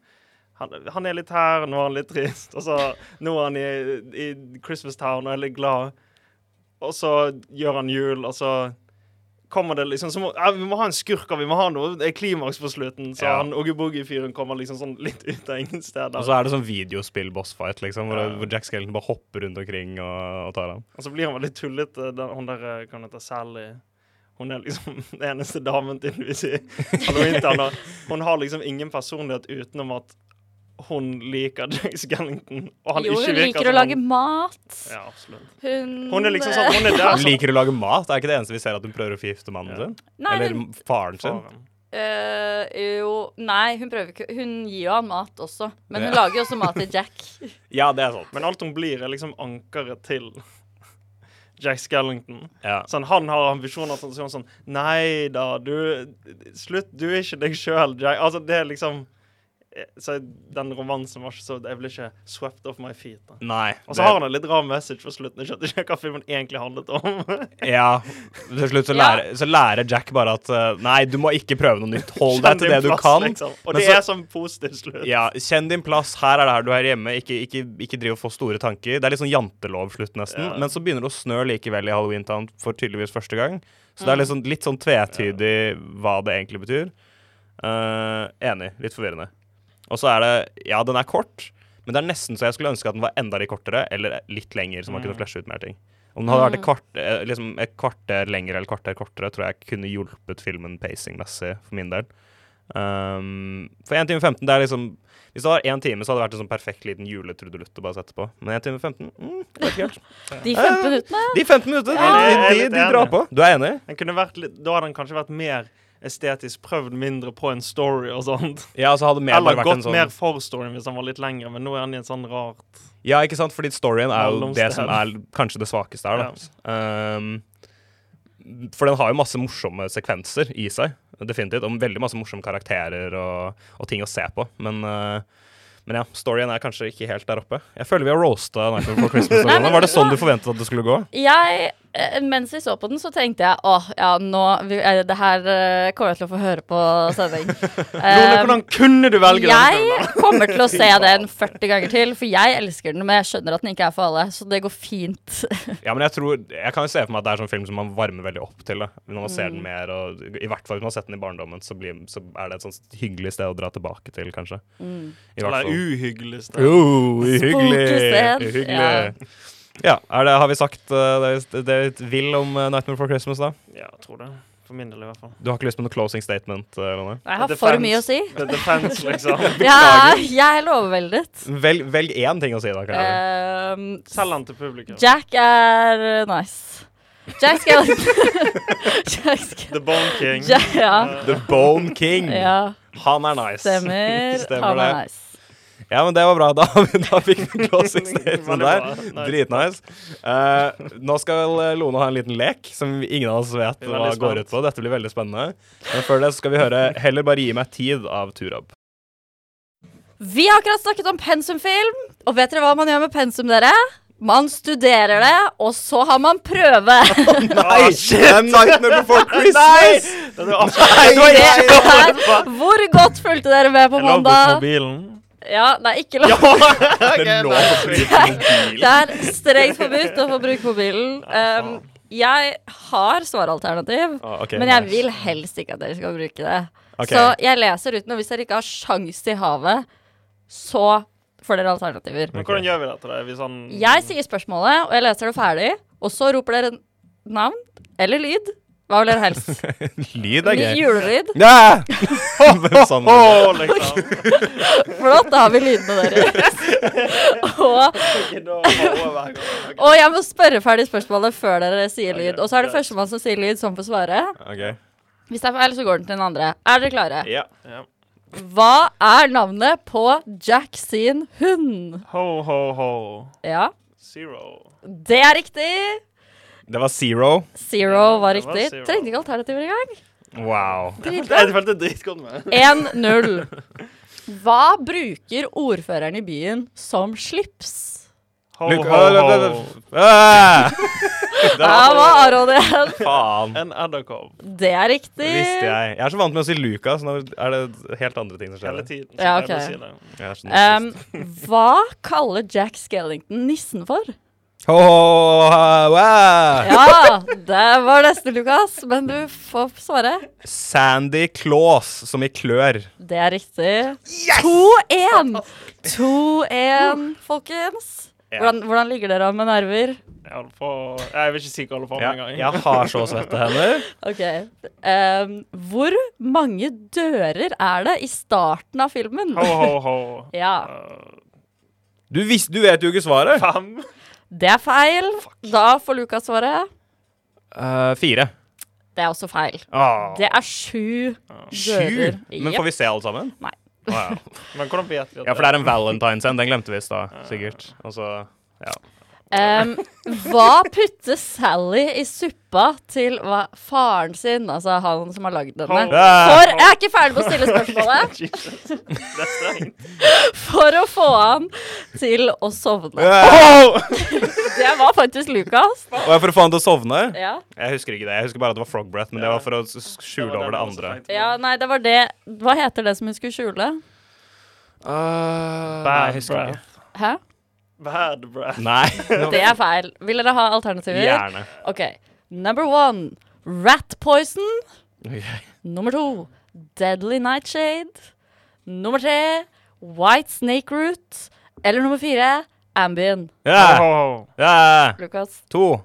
han, han er litt her, nå er han litt trist. Og så nå er han i, i Christmas Town og er litt glad. Og så gjør han jul, og så kommer det liksom så må, ja, Vi må ha en skurk, og vi må ha noe. Det er klimaks på slutten. Så Ja. han Oogie-Boogie-fyren kommer liksom sånn litt ut av ingen steder. Og så er det sånn videospill-bossfight, liksom, hvor, Ja. hvor Jack Skellington bare hopper rundt omkring og, og tar ham. Og så blir han veldig tullete, den- hun der eh, kan hete Sally. Hun er liksom den eneste damen tydeligvis i Halloween Hun har liksom ingen personlighet utenom at hun liker Jack Skellington. Og han Jo, ikke hun virker liker å lage han- mat. Ja, absolutt. Hun Hun er liksom sånn Hun er der Hun liker å lage mat. Det er ikke det eneste vi ser at hun prøver å forgifte mannen Ja. sin. Nei, Eller hun, faren sin. faren. Uh, jo Nei, hun prøver ikke Hun gir jo han mat også. Men hun Ja. lager jo også mat til Jack. Ja, det er sant. Men alt hun blir, er liksom ankeret til Jack Skellington. Ja. Sånn, han har ambisjoner til å si sånn Nei da, du Slutt, du er ikke deg sjøl, Jack. Altså, det er liksom eh, Så den romansen var ikke så Jeg ble ikke swept off my feet. da Nei. Og så har han en litt rar message på slutten. Jeg skjønte ikke hva filmen egentlig handlet om. Ja. Til slutt så lærer, så lærer Jack bare at eh, Nei, du må ikke prøve noe nytt. Hold deg til det det du kan. Liksom. Og Men det så- er sånn positiv slutt. Ja, Kjenn din plass. Her er det her du er hjemme. Ikke, ikke, ikke driv og få store tanker. Det er litt sånn jantelov-slutt, nesten. Ja. Men så begynner det å snø likevel i Halloween Town for tydeligvis første gang. Så det er sånn, litt sånn tvetydig hva det egentlig betyr. Uh, enig. Litt forvirrende. Og så er det Ja, den er kort, men det er nesten så jeg skulle ønske at den var enda litt kortere, eller litt lenger, så man kunne Mm. flashe ut mer ting. Om den hadde vært et, kvart, eh, liksom et kvarter lenger eller kvarter kortere, tror jeg kunne hjulpet filmen pacing-messig for min del. Um, for 1 time 15, det er liksom Hvis det var én time, så hadde det vært en sånn perfekt liten juletrudelutt å bare sette på. Men 1 time 15 mm. De 15 minuttene. De 15 minutter, Ja, de, de, litt de drar på. Du er enig? Den kunne vært litt, da hadde den kanskje vært mer estetisk prøvd mindre på en story og sånt. Ja, så hadde mer Eller bare vært en gått sånn mer for storyen hvis den var litt lengre, men nå er den i en sånn rart Ja, ikke sant? Fordi storyen er jo det som er kanskje det svakeste her, da. Um, for den har jo masse morsomme sekvenser i seg, definitivt. Og veldig masse morsomme karakterer og, og ting å se på. Men, uh, men ja, storyen er kanskje ikke helt der oppe. Jeg føler vi har roasta Nightmare Before Christmas. Nei, men Var det sånn du forventet at det skulle gå? Jeg, mens vi så på den, så tenkte jeg åh, ja, nå vi- eh, Det her eh, kommer jeg til å få høre på sending. Eh, hvordan kunne du velge den jeg kommer til å se den 40 ganger til, for jeg elsker den, men jeg skjønner at den ikke er for alle, så det går fint. Ja, men jeg tror Jeg kan jo se for meg at det er sånn film som man varmer veldig opp til. Da. Når man ser den Mm. mer, og i hvert fall hvis man har sett den i barndommen, så, blir, så er det et sånt hyggelig sted å dra tilbake til, kanskje. Mm. I hvert Eller uhyggelig sted. Oh, uhyggelig. Spooky uhyggelig. Ja, er det, har vi sagt uh, det, det vi vil om uh, Nightmare Before Christmas, da? Ja, jeg tror det. For min del, i hvert fall. Du har ikke lyst på noe closing statement? eller noe Jeg har for fans. mye å si. The Defense, liksom. Ja, jeg er overveldet. Velg, velg én ting å si, da. Um, Selg den til publikum. Jack er eh, nice. Jack Skellington Jack Skellington The Bone King. Ja, ja. The Bone King. ja, Han er nice. stemmer. Stemmer Han er det. nice. Ja, men det var bra. Da, da fikk vi closing statement der. Dritnice. Uh, nå skal Lone ha en liten lek som ingen av oss vet hva går ut på. Dette blir veldig spennende. Men før det skal vi høre 'Heller bare gi meg tid' av Turab. Vi har akkurat snakket om pensumfilm, og vet dere hva man gjør med pensum, dere? Man studerer det, og så har man prøve. Nei! det er 'Nightmare Before Christmas'! Er Nei, Det nei, er, hvor godt fulgte dere med på Jeg lå på mandag? Ja, nei, ikke lov. Det er lov å bruke mobil. Det er strengt forbudt å få bruke mobilen. Um, jeg har svaralternativ, Ah, okay, men jeg nice. vil helst ikke at dere skal bruke det. Okay. Så jeg leser uten, og hvis dere ikke har sjans i havet, så får dere alternativer. Men hvordan gjør vi dette? til deg? vi sånn Jeg sier spørsmålet, og jeg leser det ferdig, og så roper dere navn eller lyd, Hva vil dere helst? Lyd er gøy. julelyd? Ja! sånn. Åh, liksom. Flott, da har vi lydene deres. og, og jeg må spørre ferdig spørsmålet før dere sier lyd. Og så er det førstemann som sier lyd, som får svare. Okay. Hvis det er feil, så går den til den andre. Er dere klare? Ja. Hva er navnet på Jack sin hund? Ho, ho, ho. Ja, Zero. det er riktig. Det var zero. Zero var riktig. var zero. Trengte ikke alternativer engang. Wow. Dritbra. Jeg følte dritgodt med. 1-0. Hva bruker ordføreren i byen som slips? Ho, ho, ho. Ah! Der var Aron igjen. Faen. En edderkopp. Det er riktig. visste jeg. Jeg er så vant med å si Lucas. Nå er det helt andre ting som skjer. Hele tiden. Ja, så pleier jeg ok. å si. Um, hva kaller Jack Skellington nissen for? Ho, ho, ho, wow. Ja, det var neste, Lukas, men du får svare. Sandy Claus, som i klør. Det er riktig. 2-1! 2-1, folkens. Ja. Hvordan, hvordan ligger dere an med nerver? Jeg på Jeg vil ikke si hva jeg holder på med Ja, engang. jeg har så svette hender. Ok. Um, hvor mange dører er det i starten av filmen? Ho, ho, ho. Ja, Uh, Du, vis, du vet jo ikke svaret. fem. Det er feil. Da får Lukas svare. Uh, fire. Det er også feil. Ah. Det er sju Sju? dører. Men får vi se alle sammen? Nei. Å, ja. Men hvordan vet vi at ja, for det er en Valentine's en. Den glemte vi i stad, sikkert. Altså, ja. Um, hva putter Sally i suppa til hva, faren sin, altså han som har lagd denne? For Jeg er ikke ferdig med å stille spørsmålet. For å få han til å sovne. Det var faktisk Lukas. Var for å få han til å sovne? Ja. Jeg husker ikke det. Jeg husker bare at det var frog breath, men det var for å skjule over det andre. ja, nei, det var det Hva heter det som hun skulle skjule? Uh, Bad jeg husker ikke. breath. Hæ? Bad breath. Nei. Det er feil. Vil dere ha alternativer? Gjerne. OK. Number one rat poison. Okay. Nummer to deadly nightshade. Nummer tre white snake root. Eller nummer fire Ambien. Ja! ho, ho. Lukas. To.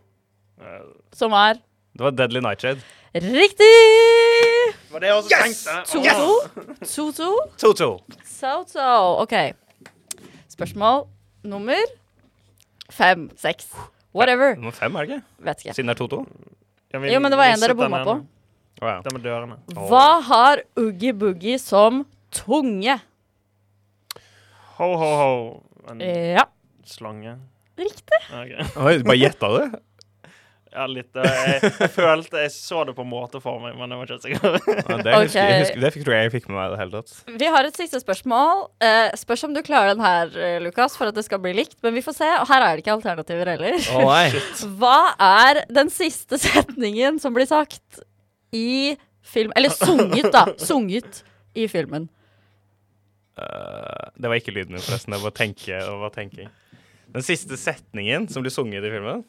Som er Det var Deadly Nightshade. riktig! Var det også også tenkte? 2-2. 2-2. To-to. So-so. OK. Spørsmål nummer fem, seks. Whatever. Nummer fem, er det ikke? Vet ikke. Siden det er to-to? Ja, vi Jo, men det var en dere bomma på. Oh, ja. Det med dørene. Hva har Oogie Boogie som tunge? Ho, ho, ho. En Ja, slange. riktig. Ok. Oi, bare gjetta du? Ja, litt. eh, Jeg, jeg følte Jeg så det på en måte for meg, men jeg var ikke helt sikker. Ja, det, husker, jeg husker, det fikk, tror jeg jeg fikk med meg i det hele tatt. Vi har et siste spørsmål. Eh, spørs om du klarer den her, eh, Lukas, for at det skal bli likt. Men vi får se. Og her er det ikke alternativer heller. Oh, nei. Hva er den siste setningen som blir sagt i film Eller sunget, da. Sunget i filmen. Uh, det var ikke lyden min, forresten. Det var tenke, og var tenking. Den siste setningen som blir sunget i filmen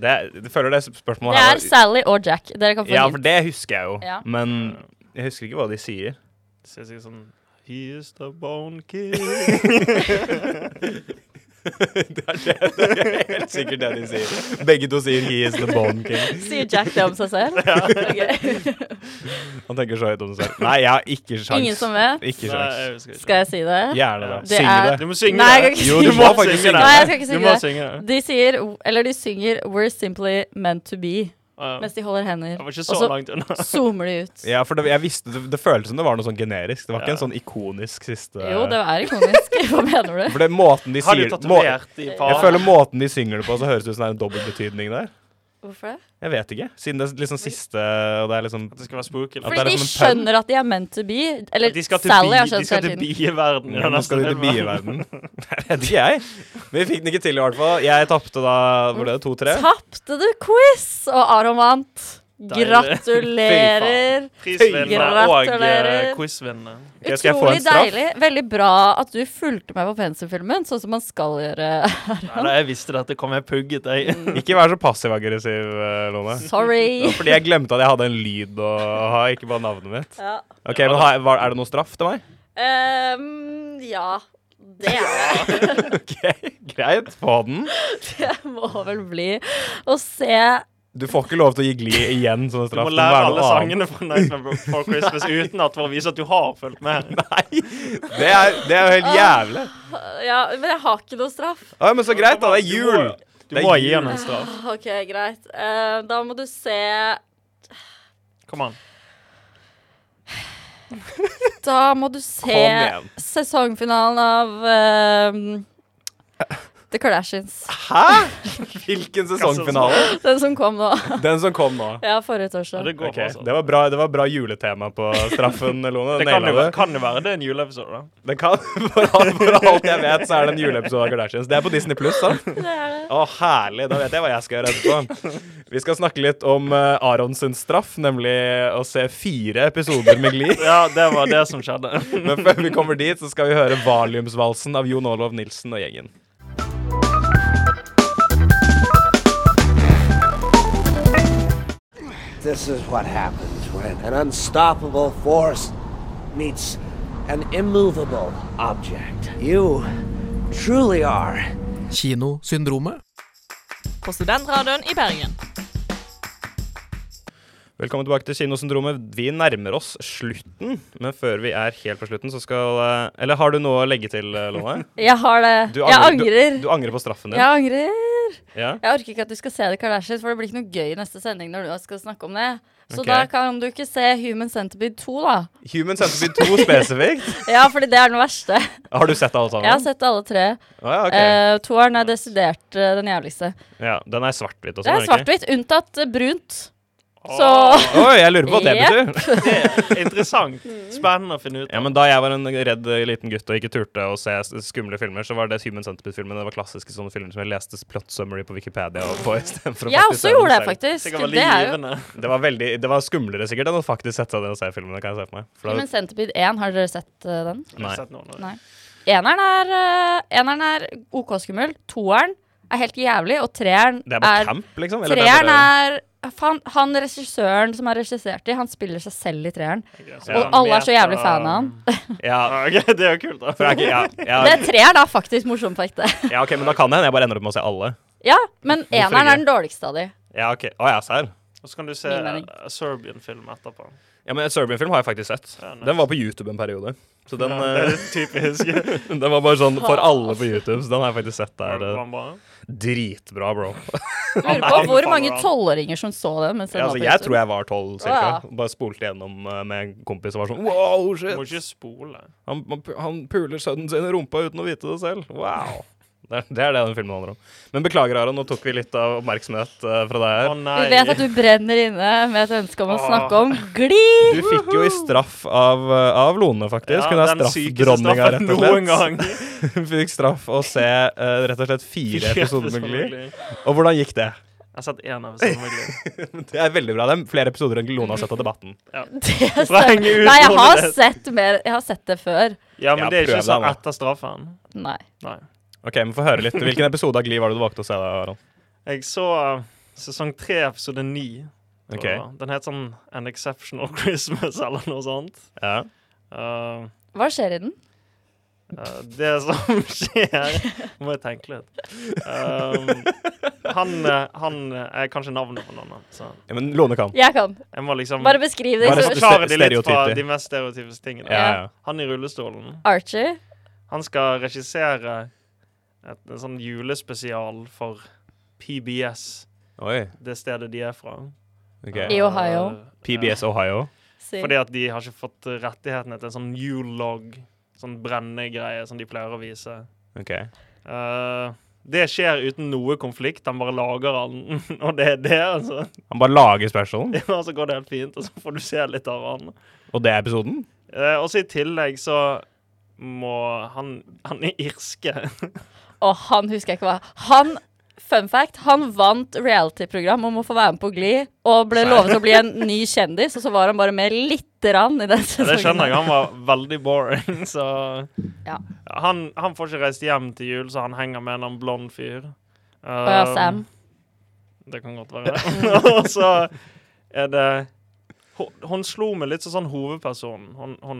det, Jeg føler det spørsmålet Det her er Sally og Jack. Dere kan få Ja, hint. for det husker jeg jo. Ja. Men jeg husker ikke hva de sier. Det ser sikkert sånn He is the bone king. det, er det, det er helt sikkert det de sier. Begge to sier 'he is the bone king'. Sier Jack det om seg selv? Ok. Han tenker så høyt om seg selv. Nei, jeg har ikke sjans. Ingen som vet? Ikke Nei, sjans. jeg ikke. Skal jeg si det? Gjerne det. Det er- det. Du må synge Nei, jeg kan det. ikke Jo, du det. må faktisk synge Nei, jeg skal ikke synge det. De sier Eller de synger 'We're simply meant to be' Ja. Mens de holder hender. Var ikke Og så så langt unna. zoomer de ut. Ja, for det, jeg visste, det, det føltes som det var noe sånn generisk. Det var ikke en sånn ikonisk siste Jo, det er ikonisk. Hva mener du? For det måten de Har du tatovert i Jeg føler måten de synger det på, så høres det ut som det er en dobbeltbetydning der. Hvorfor det? Jeg vet ikke. Siden det er liksom siste Og det er liksom At det skal være spooky. At Fordi det er de som en pønn. skjønner at de er meant to be. Eller De skal til, Sally har bi, de skjønt skal hele til tiden. bieverden. i ja, den Nå skal de neste til bieverden. Jeg vet ikke, jeg. Vi fikk den ikke til, i hvert fall. Jeg tapte da Hvor ble det? To-tre? Tapte du quiz, og Aron vant. Gratulerer. Prisvinner og uh, quizvinner. Utrolig deilig. Veldig bra at du fulgte med på pensumfilmen, sånn som man skal gjøre. Nei, jeg visste dette, kom jeg pugget deg. Ikke vær så passiv-aggressiv, eh, Lone. Sorry. Fordi jeg glemte at jeg hadde en lyd å ha, ikke bare navnet mitt. Ja. Ok, men Er det noe straff til meg? Um, ja. Det er det. Ok, Greit. Få den. Det må vel bli å se Du får ikke lov til å gi Gli igjen som Du må lære alle sangene fra Nightmare Before Christmas uten at for å vise at du har fulgt med. Nei, det er, det er jo helt jævlig. Ja, men jeg har ikke noe straff. Ja, men så greit, da. Det er jul. Du må, du må jul. gi han en straff. OK, greit. Uh, da må du se Kom an. Da må du se sesongfinalen av eh, The Kardashians. Hæ? Hvilken sesongfinale? Den som kom nå. Den som kom nå. Ja, forrige Ja, det går Ok, bra, altså. Det var bra, det var bra juletema på straffen, Lone. Det kan jo, kan jo være det er en juleepisode, da. Det kan, for, alt, for alt jeg vet, så er det en juleepisode av Kardashians. Det er på Disney Pluss, sant? Det er det. Å, herlig. Da vet jeg hva jeg skal gjøre etterpå. Vi skal snakke litt om uh, Aron straff, nemlig å se fire episoder med Gli. Ja, det var det som skjedde. Men før vi kommer dit, så skal vi høre Valiumsvalsen av Jon Olav Nilsen og gjengen. This is what happens when an unstoppable force meets an immovable object. You truly are Kinosyndromet. På Studentradioen i Bergen. Velkommen tilbake til Kinosyndromet. Vi nærmer oss slutten, men før vi er helt på slutten, så skal eh, Eller har du noe å legge til, eh, Lone? Jeg har det. Du jeg angrer- angrer. Du, du angrer på straffen din? Jeg angrer. Ja? Jeg orker ikke at du skal se The Kardashians, for det blir ikke noe gøy i neste sending når du skal snakke om det. Så okay. da kan du ikke se Human Centipede 2, da. Human Centipede 2 spesifikt? Ja, fordi det er den verste. Har du sett alle sammen? Jeg har sett alle tre. Oh, ja, okay. uh, toeren er desidert uh, den jævligste. ja, den er svart-hvitt og Det er svart-hvitt, unntatt uh, brunt. Så Oi, jeg lurer på hva det betyr. Det er interessant. Spennende å finne ut. Ja, men Da jeg var en redd liten gutt og ikke turte å se skumle filmer, så var det Human Centipede-filmen. Det var klassiske sånne filmer som jeg leste plot summary på Wikipedia og på istedenfor å Jeg også gjorde det, faktisk. Det veldig er jo. Det var, veldig, det var skumlere sikkert enn å faktisk sette seg ned og se filmene. kan jeg se for meg. For Human Centipede 1, har dere sett uh, den? Nei. sett noen. Nei. Eneren er, uh, eneren er OK skummel. Toeren er helt jævlig, og treeren det er bare er camp, liksom? Eller det er Treeren bare, er han, han regissøren som har regissert i, han spiller seg selv i treeren. Ja. Og alle er så jævlig fan av han. ja, okay, det er jo kult, da. for jeg, ja, ja, Det treeren er faktisk morsomt på ekte. ja, ok, men da kan jeg jeg bare ender opp med å se alle. Ja, men eneren er den dårligste av de. Ja, ok. Å ja, serr. Og så kan du se Min uh, Serbian-film etterpå. Ja, men Serbian-film har jeg faktisk sett. Ja, nice. Den var på YouTube en periode. Så den, ja, det er eh, typisk. den var bare sånn for alle på YouTube, så den har jeg faktisk sett der. var eh? Dritbra, bro. Lurer på hvor mange tolvåringer som så den. Mens den Ja, var altså, på jeg tror jeg var tolv, cirka. Bare spolte gjennom eh, med en kompis og var sånn Wow, Du må ikke spole. Han, han, han puler sønnen sin i rumpa uten å vite det selv. Wow. Det er, det er det den filmen handler om. Men beklager, Aron, nå tok vi litt av oppmerksomhet uh, fra deg Å her. nei. Vi vet at du brenner inne med et ønske om å snakke om gli. Du fikk jo i straff av, eh, av Lone, faktisk. ja, Hun er straffdronninga, rett og noen slett. gang. Hun fikk straff å se uh, rett og slett fire episoder med Gli. Og hvordan gikk det? Jeg har sett én episode med. Det er veldig bra. Det er flere episoder enn Lone har sett av Debatten. Å ut Nei, jeg har sett mer. Jeg har sett det før. Ja, men Ja, det er ikke sånn etter straffen. Nei. Nei. Ok, men Få høre litt. Hvilken episode av Gli var det du valgte å se? da, Aron? Jeg så uh, sesong tre, episode ni. Okay. Den het sånn An Exceptional Christmas eller noe sånt. Ja. Uh, Hva skjer i den? uh, det som skjer Må jeg tenke litt. Um, han, han er kanskje navnet på noen. Så ja, Men Lone kan. Jeg kan. jeg må liksom Bare beskriv det. Bare forklare de litt fra de mest stereotypiske tingene. Ja, ja. Han i rullestolen. Archie. Han skal regissere et, en sånn julespesial for PBS, Oi. det stedet de er fra. Okay. I Ohio. Uh, PBS Ohio. Si. Fordi at de har ikke fått rettighetene til en sånn Yule-log, sånn brennegreie som de pleier å vise. Ok. Uh, det skjer uten noe konflikt, han bare lager den, og det er det, altså. Han bare lager specialen, Ja, så går det helt fint, og så får du se litt av han. og det er episoden? Uh, og så i tillegg så må han Han er irske. Og han husker jeg ikke hva Han, fun fact, han vant reality-program om å få være med på Gli, og ble lovet å bli en ny kjendis, og så var han bare med lite grann i den Ja, sesongen. det skjønner jeg. Han var veldig boring, så Ja. han, han får ikke reist hjem til jul, så han henger med en blond fyr. Og ja, Um, Sam. Det kan godt være. og så er det hun, hun slo meg litt som sånn hovedperson. Hun, hun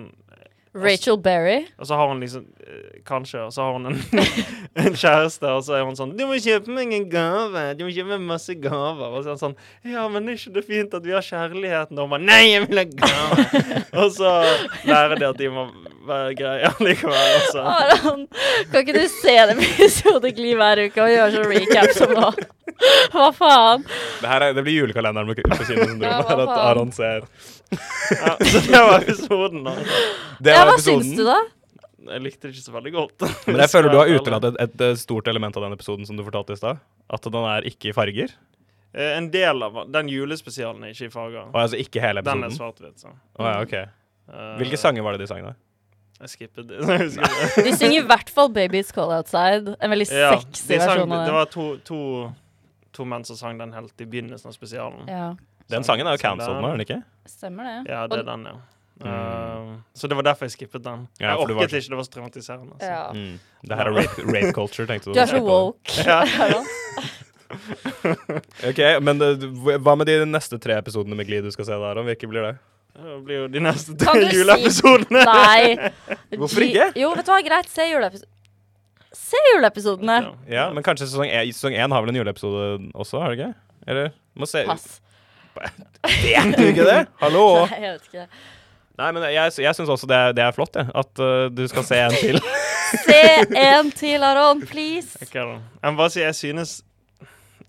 Rachel Berry. Og så har hun liksom eh, Kanskje, og så har hun en, en kjæreste, og så er hun sånn 'Du må kjøpe meg en gave. Du må kjøpe meg masse gaver.' Og så er han sånn 'Ja, men er ikke det fint at vi har kjærligheten?' Og hun bare 'Nei, jeg vil ha gave'. og så lærer de at de må være greie likevel. Og Aron, kan ikke du se en episode Gli hver uke og gjøre sånn recap som nå? Hva faen? Det, her er, det blir julekalenderen med på kinosyndromet. Ja, hva her at? Aron ser ja, Så det var episoden, da. Det Ja, var hva episoden. syns du, da? Jeg likte det ikke så veldig godt. Men jeg føler du har utelatt et, et, stort element av den episoden som du fortalte i stad. At den er ikke i farger. Eh, En del av den julespesialen er ikke i farger. Og altså ikke hele Den er episoden. svart-hvit. så. Å ja, ok. Eh, Hvilke sanger var det de sang, da? Jeg skippet det. Jeg husker det. De synger i hvert fall 'Baby's Call Outside'. En veldig Ja, sexy de sang, versjon av det den. var to, to, to menn som sang den helt i begynnelsen av spesialen. Ja, Den sangen er jo cancelled nå, er den ikke? stemmer det. Ja, det er den, ja. Eh, så det var derfor jeg skippet den. Ja, jeg orket var- ikke, det var så traumatiserende. altså. Ja. Mm. Det her er rape, rape culture, tenkte du. Du er så woke. Ja. Ok, Men uh, hva med de neste tre episodene med Glid du skal se der, Aron? Hvilke blir det? Det blir jo de neste Kan tre du si- Nei. Hvorfor ikke? Jo, vet du hva, greit. Se juleepisodene. Se juleepisodene. Ja, Men kanskje sesong én sesong én har vel en juleepisode også, har det ikke? Eller? Må se. Pass. Vet du ikke det? Hallo? Nei, jeg vet ikke. Nei, men jeg, jeg syns også det er, det er flott, jeg. At uh, du skal se en til. Se en til, Aron, please. Okay. Jeg må bare si jeg synes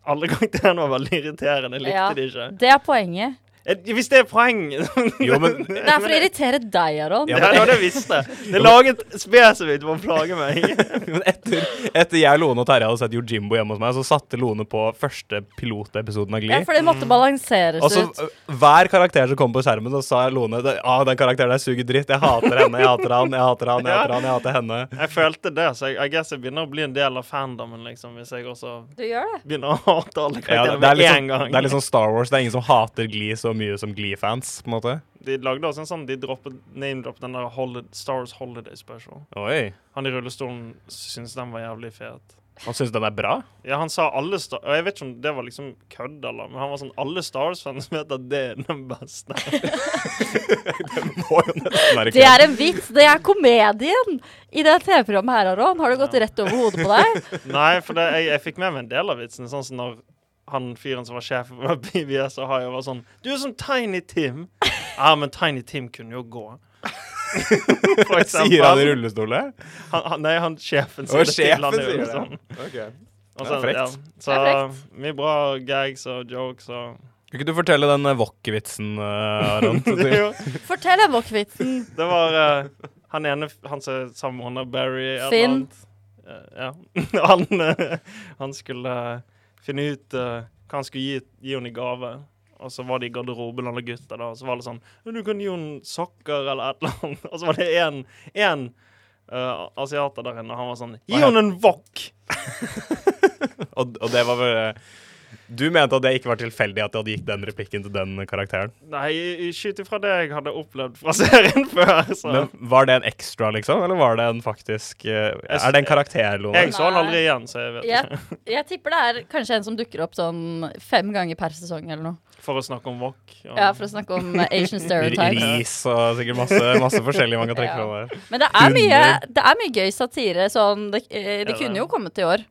alle karakterene var veldig irriterende. Jeg likte Ja, de ikke. Det er poenget. Eh, Hvis det er poenget Jo, men Det er for å irritere deg, Aron. Ja, det var det jeg visste. Det er laget spesifikt for å plage meg. Men etter, etter jeg, Lone og Terje hadde sett Yojimbo hjemme hos meg, så satte Lone på første pilotepisoden av Ja, for det måtte balanseres Og så ut. øh, Hver karakter som kom på skjermen, så sa Lone ah, den karakteren der suger dritt. Jeg hater henne, jeg hater han, jeg hater han, jeg hater han, jeg hater henne. Jeg følte det, så jeg, I guess jeg begynner å bli en del av fandomen, liksom, hvis jeg også Du gjør det. begynner å hate alle Ja, karakterene er med litt en sånn, gang. det er litt sånn Star Wars. Det er ingen som hater Glee så mye som Glee-fans. på en måte De lagde også en sånn De droppet name-droppet den der Holid, Star Wars Holiday Special. Oi. Han i rullestolen syntes den var jævlig fet. Han syns den er bra? Ja, han sa alle Star... Og jeg vet ikke om det var liksom kødd, eller Men han var sånn Alle Star Wars-fans vet at det er den beste. det Må jo nesten være Det er en vits. Det er komedien i det TV-programmet her, Aron. Har det gått rett over hodet på deg? Nei, for det, jeg, jeg fikk med meg en del av vitsen. Sånn som når han fyren som var sjef for PBS, og Ohio var sånn Du er som Tiny Tim. Ja, men Tiny Tim kunne jo gå. For eksempel. Sier han i han, nei, han sjefen sier det til han sjefen sier det. Sånn. Okay. Det er frekt. ja, så er frekt. mye bra gags og jokes og Kan ikke du fortelle den uh, Wok-vitsen, uh, Aron? Fortell en Wok-vitsen. Det var uh, han ene Han som er sammen med Barry Finn. Eh, ja. han, uh, han skulle eh, finne ut uh, hva han skulle gi, gi henne i gave. Og så var det i garderoben, alle gutta, da. Og så var det sånn Du kan gi henne sokker eller et eller annet. Og så var det en, en eh, asiater der inne, og han var sånn Gi henne en wok! og, og det var vel uh, Du mente at det ikke var tilfeldig at de hadde gitt den replikken til den karakteren? Nei, skyt ifra det jeg hadde opplevd fra serien før. Så. Men Var det en ekstra, liksom? Eller var det en faktisk uh, Er det en karakter, Lone? jeg så han aldri igjen, så jeg vet ikke. jeg tipper det er kanskje en som dukker opp sånn fem ganger per sesong eller noe. For å snakke om wok. Ja. Ja, for å snakke om Asian stereotypes. Ris og sikkert masse, masse forskjellig man kan trekke Ja. fra der. Men det er mye, det er mye gøy satire. Sånn, det eh, det Ja, kunne jo kommet i år,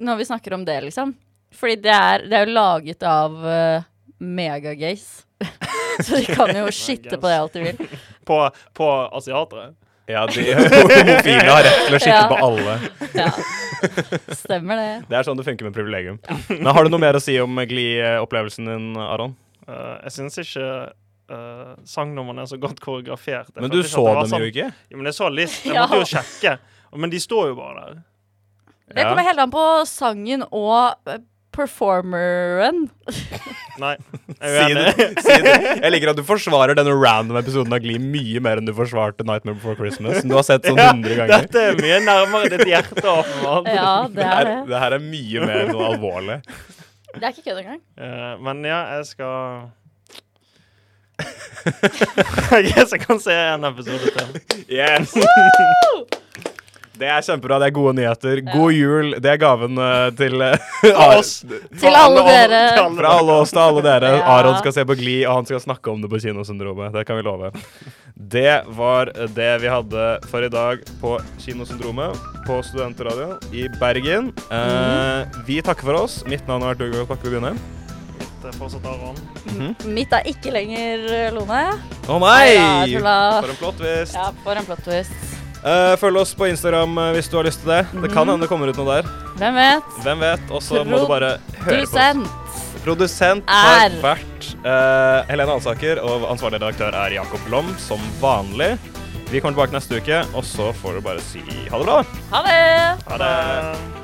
når vi snakker om det, liksom. Fordi det er, det er jo laget av uh, megagays. Så de kan jo skitte på det alt de vil. På, på asiatere. Ja, de homofile har rett til å skitte Ja. på alle. Ja. Stemmer det. Det er sånn det funker med privilegium. Men har du noe mer å si om Gli-opplevelsen din, Aron? Eh, jeg syns ikke uh, sangnumrene er så godt koreografert. Jeg Men du følte så at det var dem sånn- jo ikke. Jo, men jeg så litt. Jeg Ja. måtte jo sjekke. Men de står jo bare der. Det kommer helt an på sangen og eh, performeren. Nei, jeg er Si det, si det. Jeg liker at du forsvarer denne random episoden av Glee mye mer enn du forsvarte Nightmare Before Christmas. Som du har sett sånn hundre 100 ganger. Dette er mye nærmere ditt hjerte, åpenbart. Ja, det Det er her, det. det her er mye mer noe alvorlig. Det er ikke kødd engang. Uh, men ja, jeg skal Jeg kan se en episode til. Yes! Det er kjempebra. Det er gode nyheter. God jul. Det er gaven eh, til eh, oss. Til alle dere. Fra alle oss til alle dere. Ja. Aron skal se på Gli, og han skal snakke om det på Kinosyndromet. Det kan vi love. Det var det vi hadde for i dag på Kinosyndromet på Studentradioen i Bergen. Eh, vi takker for oss. Mitt navn har vært Douglas Bakke Begynne. Det er fortsatt Aron. Mitt er ikke lenger Lone. Å nei! Neida. For en plott twist. Ja, for en plott twist. Eh, følg oss på Instagram eh, hvis du har lyst til det. Det kan Mhm. hende det kommer ut noe der. Hvem vet? Hvem vet? Og så må du bare høre på oss. Produsent har Er. vært uh, Helene Alsaker, og ansvarlig redaktør er Jakob Lom, som vanlig. Vi kommer tilbake neste uke, og så får du bare si ha det bra. Ha det! Ha det.